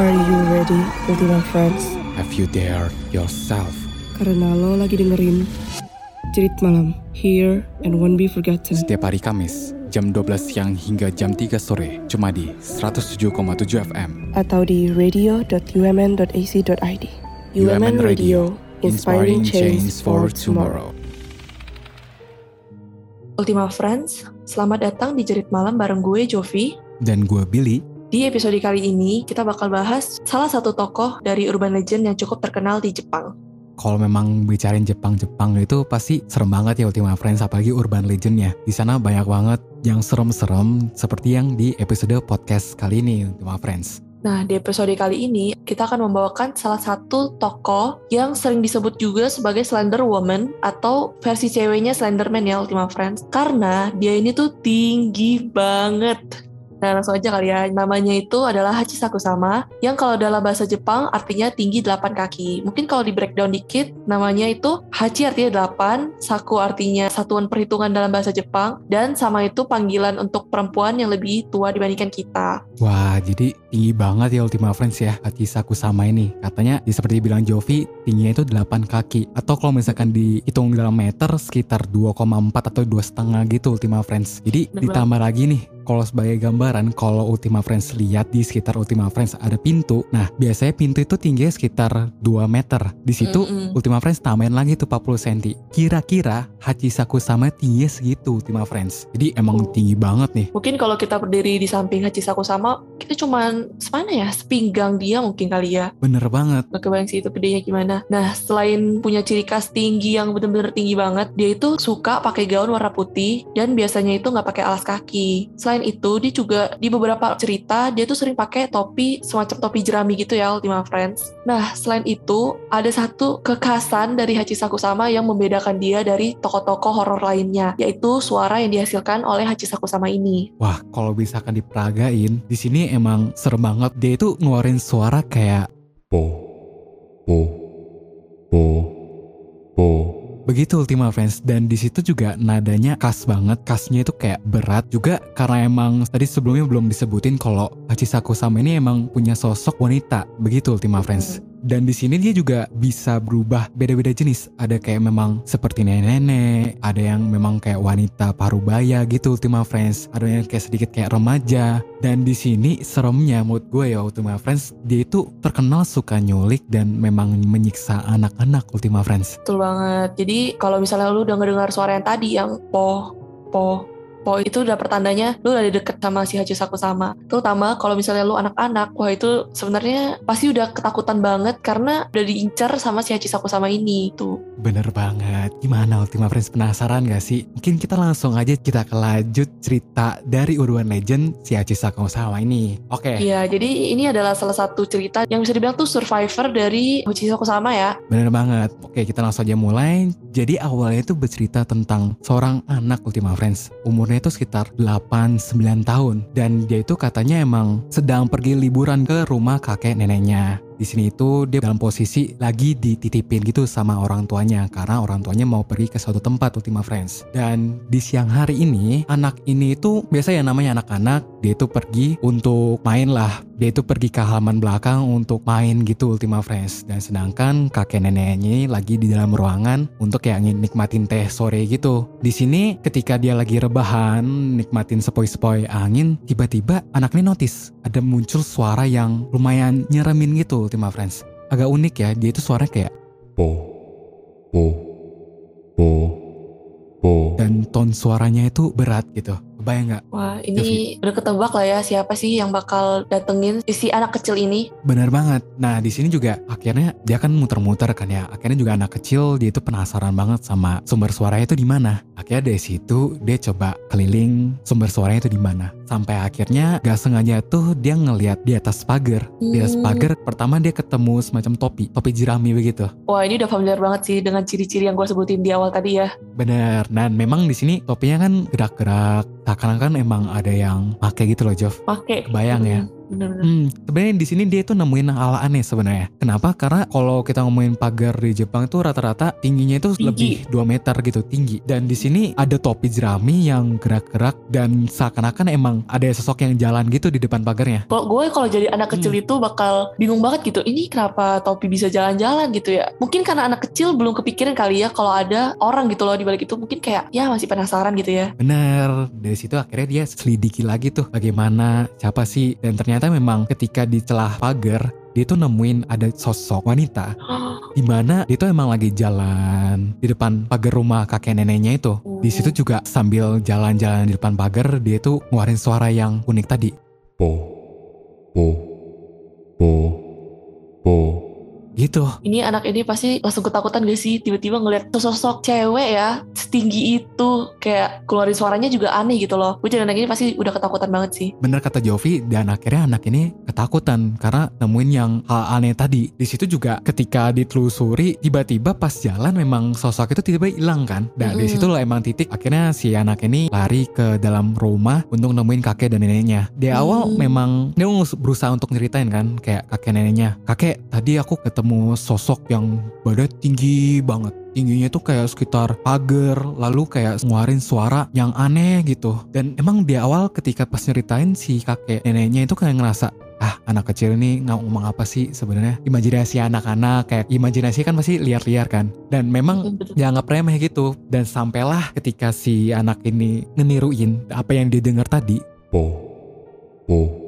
Are you ready, Ultima Friends? Have you dared yourself? Karena lo lagi dengerin Cerit Malam, Here and Won't Be Forgotten. Setiap hari Kamis, jam 12 siang hingga jam 3 sore, cuma di 107,7 FM. Atau di radio.umn.ac.id. UMN Radio, inspiring change for tomorrow. Ultima Friends, selamat datang di Jerit Malam bareng gue, Jovi. Dan gue Billy, Di episode kali ini, kita bakal bahas salah satu tokoh dari urban legend yang cukup terkenal di Jepang. kalau memang bicarain Jepang-Jepang itu pasti serem banget ya Ultima Friends, apalagi urban legendnya. Di sana banyak banget yang serem-serem seperti yang di episode podcast kali ini Ultima Friends. Nah, di episode kali ini, kita akan membawakan salah satu tokoh yang sering disebut juga sebagai Slender Woman atau versi ceweknya Slenderman ya Ultima Friends. Karena dia ini tuh tinggi banget. Nah, langsung aja kali ya. Namanya itu adalah Hachisaku sama, yang kalau dalam bahasa Jepang artinya tinggi 8 kaki. Mungkin kalau di breakdown dikit, namanya itu Hachi artinya 8, Saku artinya satuan perhitungan dalam bahasa Jepang, dan sama itu panggilan untuk perempuan yang lebih tua dibandingkan kita. Wah, jadi tinggi banget ya Ultima Friends ya Hachisaku sama ini. Katanya, ya seperti bilang Jovi, tingginya itu 8 kaki. Atau kalau misalkan dihitung dalam meter, sekitar 2,4 atau 2,5 gitu Ultima Friends. Jadi ditambah lagi nih, kalau sebagai gambaran, kalau Ultima Friends lihat di sekitar Ultima Friends ada pintu. Nah, biasanya pintu itu tingginya sekitar 2 meter. Di situ Mm-mm. Ultima Friends tambahin lagi tuh 40 cm. Kira-kira Hachisaku sama tingginya segitu Ultima Friends. Jadi emang tinggi banget nih. Mungkin kalau kita berdiri di samping Hachisaku sama, kita cuman semana ya, sepinggang dia mungkin kali ya. Bener banget. Gak kebayang sih itu gedenya gimana. Nah, selain punya ciri khas tinggi yang bener-bener tinggi banget, dia itu suka pakai gaun warna putih dan biasanya itu nggak pakai alas kaki. Selain itu, dia juga di beberapa cerita dia tuh sering pakai topi semacam topi jerami gitu ya, Ultima Friends. Nah, selain itu ada satu kekhasan dari Hachisaku sama yang membedakan dia dari tokoh-tokoh horor lainnya, yaitu suara yang dihasilkan oleh Hachisaku sama ini. Wah, kalau misalkan diperagain, di sini emang serem banget. Dia itu ngeluarin suara kayak po, po, po, po. Begitu Ultima Friends dan di situ juga nadanya khas banget, khasnya itu kayak berat juga karena emang tadi sebelumnya belum disebutin kalau Hachisaku sama ini emang punya sosok wanita, begitu Ultima Friends. Dan di sini dia juga bisa berubah beda-beda jenis. Ada kayak memang seperti nenek-nenek, ada yang memang kayak wanita parubaya gitu Ultima Friends, ada yang kayak sedikit kayak remaja. Dan di sini seremnya menurut gue ya Ultima Friends, dia itu terkenal suka nyulik dan memang menyiksa anak-anak Ultima Friends. Betul banget. Jadi kalau misalnya lu udah ngedengar suara yang tadi yang po po po itu udah pertandanya lu udah deket sama si Hachisaku sama. Terutama kalau misalnya lu anak-anak, wah itu sebenarnya pasti udah ketakutan banget karena udah diincar sama si Hachisaku sama ini tuh. Bener banget. Gimana Ultima Friends penasaran gak sih? Mungkin kita langsung aja kita ke lanjut cerita dari Urban Legend si Hachisaku sama ini. Oke. Iya, jadi ini adalah salah satu cerita yang bisa dibilang tuh survivor dari Hachisaku sama ya. Bener banget. Oke, kita langsung aja mulai. Jadi awalnya itu bercerita tentang seorang anak Ultima Friends. Umurnya itu sekitar 8-9 tahun. Dan dia itu katanya emang sedang pergi liburan ke rumah kakek neneknya. Di sini itu dia dalam posisi lagi dititipin gitu sama orang tuanya karena orang tuanya mau pergi ke suatu tempat Ultima Friends. Dan di siang hari ini anak ini itu biasa ya namanya anak-anak dia itu pergi untuk main lah. Dia itu pergi ke halaman belakang untuk main gitu Ultima Friends. Dan sedangkan kakek neneknya lagi di dalam ruangan untuk kayak nikmatin teh sore gitu. Di sini ketika dia lagi rebahan nikmatin sepoi-sepoi angin, tiba-tiba anak ini notice ada muncul suara yang lumayan nyeremin gitu Ultima Friends. Agak unik ya, dia itu suaranya kayak po, po, po, po. Dan tone suaranya itu berat gitu. Kebayang nggak? Wah, ini udah ketebak lah ya siapa sih yang bakal datengin si anak kecil ini. Bener banget. Nah di sini juga akhirnya dia kan muter-muter kan ya. Akhirnya juga anak kecil dia itu penasaran banget sama sumber suaranya itu di mana. Akhirnya dari situ dia coba keliling sumber suaranya itu di mana. Sampai akhirnya gak sengaja tuh dia ngeliat di atas pagar. Di atas Hmm. pagar pertama dia ketemu semacam topi, topi jerami begitu. Wah, ini udah familiar banget sih dengan ciri-ciri yang gue sebutin di awal tadi ya. Bener. Dan memang di sini topinya kan gerak-gerak. Seakan-akan emang ada yang pakai gitu loh Jov. Pakai. Kebayang ya. Hmm, sebenarnya di sini dia tuh nemuin hal aneh sebenarnya. Kenapa? Karena kalau kita ngomongin pagar di Jepang itu rata-rata tingginya itu Tinggi. lebih 2 meter gitu tinggi. Dan di sini ada topi jerami yang gerak-gerak dan seakan-akan emang ada sosok yang jalan gitu di depan pagarnya. Kalau gue kalau jadi anak kecil Hmm. itu bakal bingung banget gitu. Ini kenapa topi bisa jalan-jalan gitu ya? Mungkin karena anak kecil belum kepikiran kali ya kalau ada orang gitu loh di balik itu. Mungkin kayak ya masih penasaran gitu ya. Bener, dari situ akhirnya dia selidiki lagi tuh bagaimana, siapa sih. Dan ternyata memang ketika di celah pagar, dia tuh nemuin ada sosok wanita di mana dia tuh emang lagi jalan di depan pagar rumah kakek neneknya itu. Di situ juga sambil jalan-jalan di depan pagar, dia tuh ngeluarin suara yang unik tadi. po po po po Gitu. Ini anak ini pasti langsung ketakutan gak sih tiba-tiba ngeliat sosok cewek ya setinggi itu kayak keluarin suaranya juga aneh gitu loh. Gue jadi anak ini pasti udah ketakutan banget sih. Bener kata Jovi dan akhirnya anak ini ketakutan karena nemuin yang hal aneh tadi. Di situ juga ketika ditelusuri tiba-tiba pas jalan memang sosok itu tiba-tiba hilang kan. Dan di Mm-mm. situ lah emang titik akhirnya si anak ini lari ke dalam rumah untuk nemuin kakek dan neneknya. Di awal Hmm. memang dia berusaha untuk nyeritain kan kayak kakek neneknya. Kakek tadi aku ketemu sosok yang badannya tinggi banget. Tingginya tuh kayak sekitar pagar lalu kayak ngeluarin suara yang aneh gitu. Dan emang di awal ketika pas nyeritain si kakek neneknya itu kayak ngerasa ah anak kecil ini nggak ngomong apa sih sebenarnya? Imajinasi anak-anak kayak imajinasi kan pasti liar-liar kan? Dan memang dianggap remeh gitu. Dan sampailah ketika si anak ini ngeniruin apa yang dia dengar tadi. Po po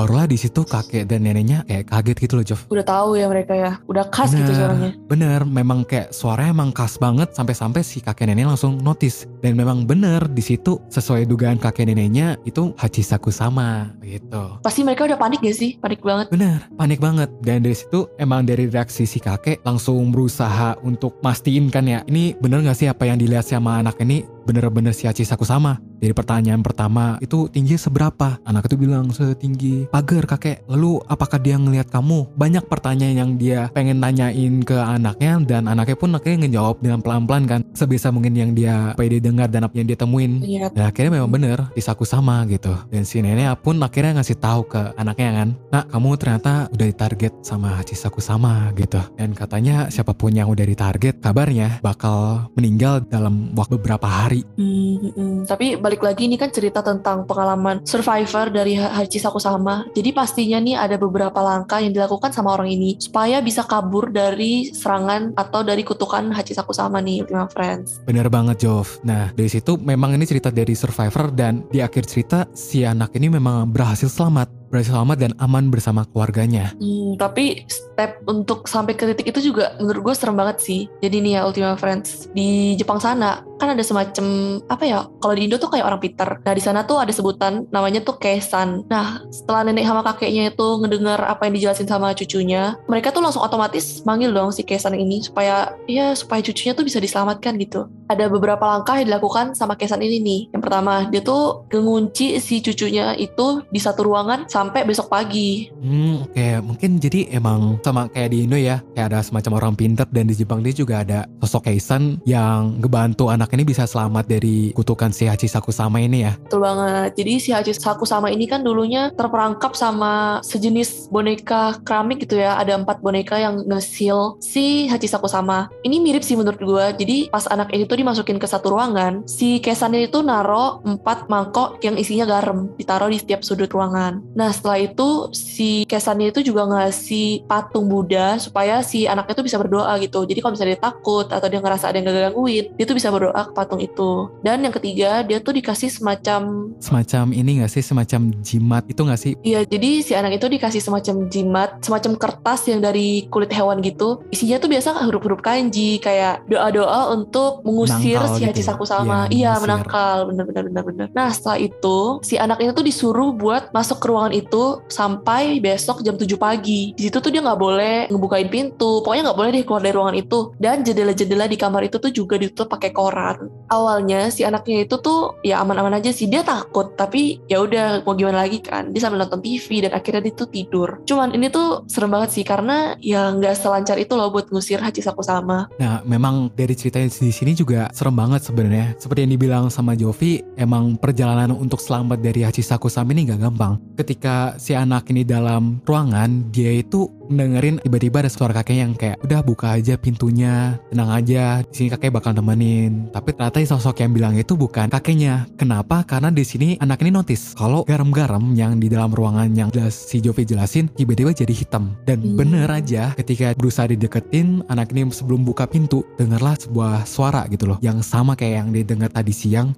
barulah di situ kakek dan neneknya kayak kaget gitu loh Jov Udah tahu ya mereka ya. Udah khas gitu Bener. suaranya. Bener, memang kayak suaranya emang khas banget sampai-sampai si kakek nenek langsung notice. Dan memang bener di situ sesuai dugaan kakek neneknya itu Hachisaku sama gitu. Pasti mereka udah panik gak sih? Panik banget. Bener, panik banget. Dan dari situ emang dari reaksi si kakek langsung berusaha untuk mastiin kan ya, ini bener gak sih apa yang dilihat sama anak ini bener-bener si Hachisaku sama? Dari pertanyaan pertama itu tinggi seberapa? Anak itu bilang setinggi pagar kakek. Lalu apakah dia ngelihat kamu? Banyak pertanyaan yang dia pengen nanyain ke anaknya dan anaknya pun akhirnya ngejawab dengan pelan-pelan kan. Sebisa mungkin yang dia dia dengar dan apa yang dia temuin. Iya. Dan akhirnya memang bener Disaku sama gitu Dan si nenek pun akhirnya ngasih tahu ke anaknya kan Nak kamu ternyata udah ditarget sama Cisaku sama gitu Dan katanya siapa pun yang udah ditarget Kabarnya bakal meninggal dalam waktu beberapa hari Hmm, hmm, hmm. Tapi balik lagi ini kan cerita tentang pengalaman survivor dari Ha- Hachisaku sama. Jadi pastinya nih ada beberapa langkah yang dilakukan sama orang ini supaya bisa kabur dari serangan atau dari kutukan Hachisaku sama nih Ultima Friends. Bener banget Jov Nah dari situ memang ini cerita dari survivor Dan di akhir cerita si anak ini memang berhasil selamat Berhasil selamat dan aman bersama keluarganya Hmm, tapi step untuk sampai ke titik itu juga menurut gue serem banget sih. Jadi nih ya Ultima Friends di Jepang sana kan ada semacam apa ya? Kalau di Indo tuh kayak orang Peter. Nah di sana tuh ada sebutan namanya tuh kesan. Nah setelah nenek sama kakeknya itu ngedengar apa yang dijelasin sama cucunya, mereka tuh langsung otomatis manggil dong si kesan ini supaya ya supaya cucunya tuh bisa diselamatkan gitu. Ada beberapa langkah yang dilakukan sama kesan ini nih. Yang pertama dia tuh ngunci si cucunya itu di satu ruangan sampai besok pagi. Hmm, oke. Mungkin jadi emang sama kayak di Indo ya, kayak ada semacam orang pinter dan di Jepang dia juga ada sosok Keisan yang ngebantu anak ini bisa selamat dari kutukan si Hachisaku sama ini ya. Betul banget. Jadi si Haji Saku sama ini kan dulunya terperangkap sama sejenis boneka keramik gitu ya. Ada empat boneka yang ngesil si Haji Saku sama. Ini mirip sih menurut gue. Jadi pas anak ini tuh dimasukin ke satu ruangan, si kesannya itu naro empat mangkok yang isinya garam. Ditaruh di setiap sudut ruangan. Nah setelah itu si kesannya itu juga ngasih patung Buddha supaya si anaknya tuh bisa berdoa gitu. Jadi kalau misalnya dia takut atau dia ngerasa ada yang gangguin, dia tuh bisa berdoa ke patung itu. Dan yang ketiga, dia tuh dikasih semacam Semacam ini gak sih, semacam jimat itu gak sih? Iya, jadi si anak itu dikasih semacam jimat, semacam kertas yang dari kulit hewan gitu. Isinya tuh biasa huruf-huruf kanji, kayak doa-doa untuk mengusir Menangkal si gitu Haji ya? Saku sama. Iya, Iya, mengusir. menangkal, bener-bener bener-bener. Nah, setelah itu si anak ini tuh disuruh buat masuk ke ruangan itu sampai besok jam 7 pagi. Di situ tuh dia nggak boleh ngebukain pintu, pokoknya nggak boleh deh keluar dari ruangan itu. Dan jendela-jendela di kamar itu tuh juga ditutup pakai koran. Kan. Awalnya si anaknya itu tuh ya aman-aman aja sih dia takut tapi ya udah mau gimana lagi kan dia sambil nonton TV dan akhirnya dia tuh tidur. Cuman ini tuh serem banget sih karena ya nggak selancar itu loh buat ngusir Hachisaku sama. Nah, memang dari ceritanya di sini juga serem banget sebenarnya. Seperti yang dibilang sama Jovi, emang perjalanan untuk selamat dari Hachisaku sama ini gak gampang. Ketika si anak ini dalam ruangan, dia itu dengerin tiba-tiba ada suara kakek yang kayak udah buka aja pintunya, tenang aja, di sini kakek bakal nemenin. Tapi ternyata sosok yang bilang itu bukan kakeknya. Kenapa? Karena di sini anak ini notice kalau garam-garam yang di dalam ruangan yang jelas si Jovi jelasin tiba-tiba jadi hitam. Dan Hmm. bener aja ketika berusaha dideketin, anak ini sebelum buka pintu dengarlah sebuah suara gitu loh, yang sama kayak yang didengar tadi siang.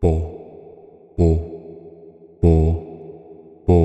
po po po po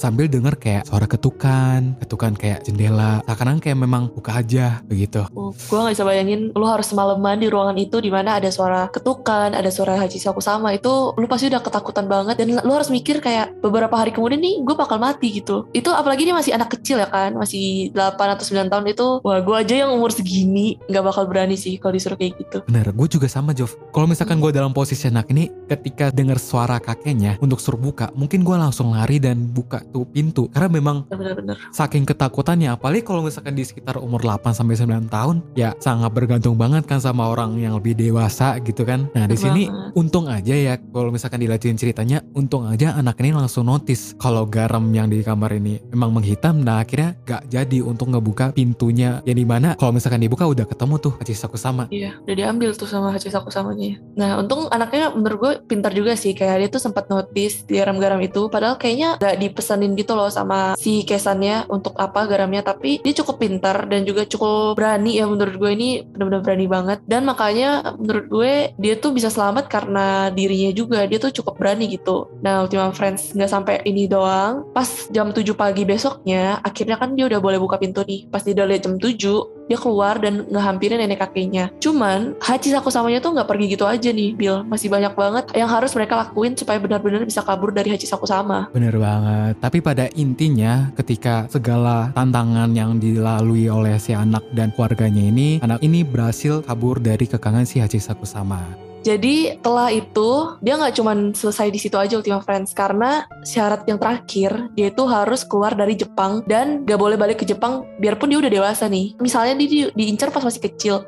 Sambil denger kayak suara ketukan, ketukan kayak jendela, seakan kayak memang buka aja begitu. Oh, gue gak bisa bayangin lu harus semalaman di ruangan itu di mana ada suara ketukan, ada suara Hachisaku sama itu lu pasti udah ketakutan banget dan lu harus mikir kayak beberapa hari kemudian nih gue bakal mati gitu. Itu apalagi dia masih anak kecil ya kan, masih 8 atau 9 tahun itu wah gue aja yang umur segini nggak bakal berani sih kalau disuruh kayak gitu. Bener, gue juga sama Jov. Kalau misalkan gue dalam posisi anak ini, ketika denger suara kakeknya untuk suruh buka, mungkin gue langsung lari dan buka tuh pintu. Karena memang Bener-bener. saking ketakutannya, apalagi kalau misalkan di sekitar umur 8 sampai 9 tahun, ya sangat bergantung banget kan sama orang yang lebih dewasa gitu kan. Nah di sini untung aja ya kalau misalkan dilanjutin ceritanya, untung aja anak ini langsung notice kalau garam yang di kamar ini memang menghitam. Nah akhirnya gak jadi untuk ngebuka pintunya yang di mana kalau misalkan dibuka udah ketemu tuh Hachisaku sama. Iya, udah diambil tuh sama Hachisaku samanya. Nah, untung anaknya menurut gue pintar juga sih. Kayak dia tuh sempat notice di garam-garam itu. Padahal kayaknya gak dipesanin gitu loh sama si kesannya untuk apa garamnya. Tapi dia cukup pintar dan juga cukup berani ya menurut gue ini benar-benar berani banget. Dan makanya menurut gue dia tuh bisa selamat karena dirinya juga. Dia tuh cukup berani gitu. Nah, Ultima Friends nggak sampai ini doang. Pas jam 7 pagi besoknya, akhirnya kan dia udah boleh buka pintu nih. Pas dia udah lihat jam 7, dia keluar dan ngehampirin nenek kakeknya. Cuman Hachisaku samanya tuh nggak pergi gitu aja nih, Bill. Masih banyak banget yang harus mereka lakuin supaya benar-benar bisa kabur dari Hachisaku sama. Bener banget. Tapi pada intinya ketika segala tantangan yang dilalui oleh si anak dan keluarganya ini, anak ini berhasil kabur dari kekangan si Hachisaku sama. Jadi setelah itu dia nggak cuman selesai di situ aja Ultima Friends karena syarat yang terakhir dia itu harus keluar dari Jepang dan gak boleh balik ke Jepang biarpun dia udah dewasa nih. Misalnya dia di- diincar pas masih kecil.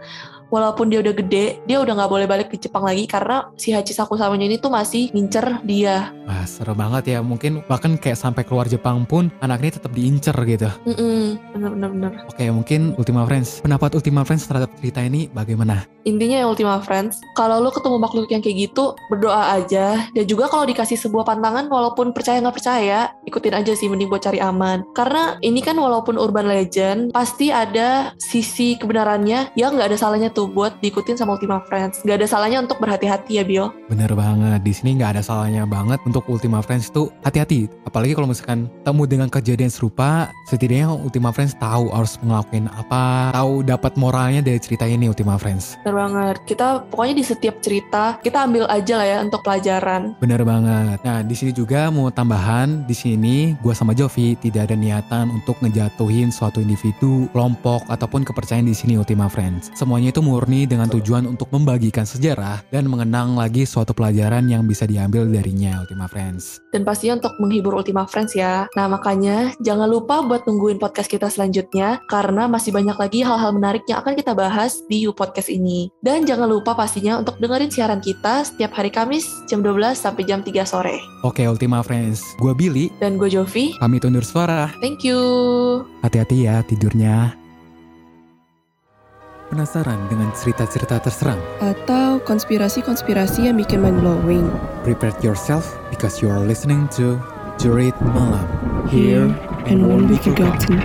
Walaupun dia udah gede, dia udah nggak boleh balik ke Jepang lagi karena si Hachisaku samanya ini tuh masih ngincer dia. Wah seru banget ya. Mungkin bahkan kayak sampai keluar Jepang pun anak ini tetap diincer gitu. Mm-mm, bener-bener. Oke mungkin Ultima Friends. Pendapat Ultima Friends terhadap cerita ini bagaimana? Intinya ya Ultima Friends, kalau lu ketemu makhluk yang kayak gitu, berdoa aja. Dan juga kalau dikasih sebuah pantangan, walaupun percaya nggak percaya, ikutin aja sih, mending buat cari aman. Karena ini kan walaupun urban legend, pasti ada sisi kebenarannya yang nggak ada salahnya tuh buat diikutin sama Ultima Friends. Nggak ada salahnya untuk berhati-hati ya, Bill. Bener banget. Di sini nggak ada salahnya banget untuk Ultima Friends tuh hati-hati. Apalagi kalau misalkan temu dengan kejadian serupa, setidaknya Ultima Friends tahu harus ngelakuin apa, tahu dapat moralnya dari cerita ini Ultima Friends. Bener banget. Kita pokoknya di setiap cerita, kita ambil aja lah ya untuk pelajaran. Bener banget. Nah, di sini juga mau tambahan, di sini gua sama Jovi tidak ada niatan untuk ngejatuhin suatu individu, kelompok ataupun kepercayaan di sini Ultima Friends. Semuanya itu murni dengan tujuan untuk membagikan sejarah dan mengenang lagi suatu pelajaran yang bisa diambil darinya Ultima Friends. dan pastinya untuk menghibur Ultima Friends ya. Nah makanya jangan lupa buat tungguin podcast kita selanjutnya karena masih banyak lagi hal-hal menarik yang akan kita bahas di You Podcast ini. Dan jangan lupa pastinya untuk dengerin siaran kita setiap hari Kamis jam 12 sampai jam 3 sore. Oke Ultima Friends, gua Billy, Dan gue Jovi, pamit undur suara. thank you. Hati-hati ya tidurnya. Penasaran dengan cerita-cerita terserang? Atau konspirasi-konspirasi yang bikin mind blowing. Prepare yourself because you are listening to Jurit Malam. Here and won't be forgotten.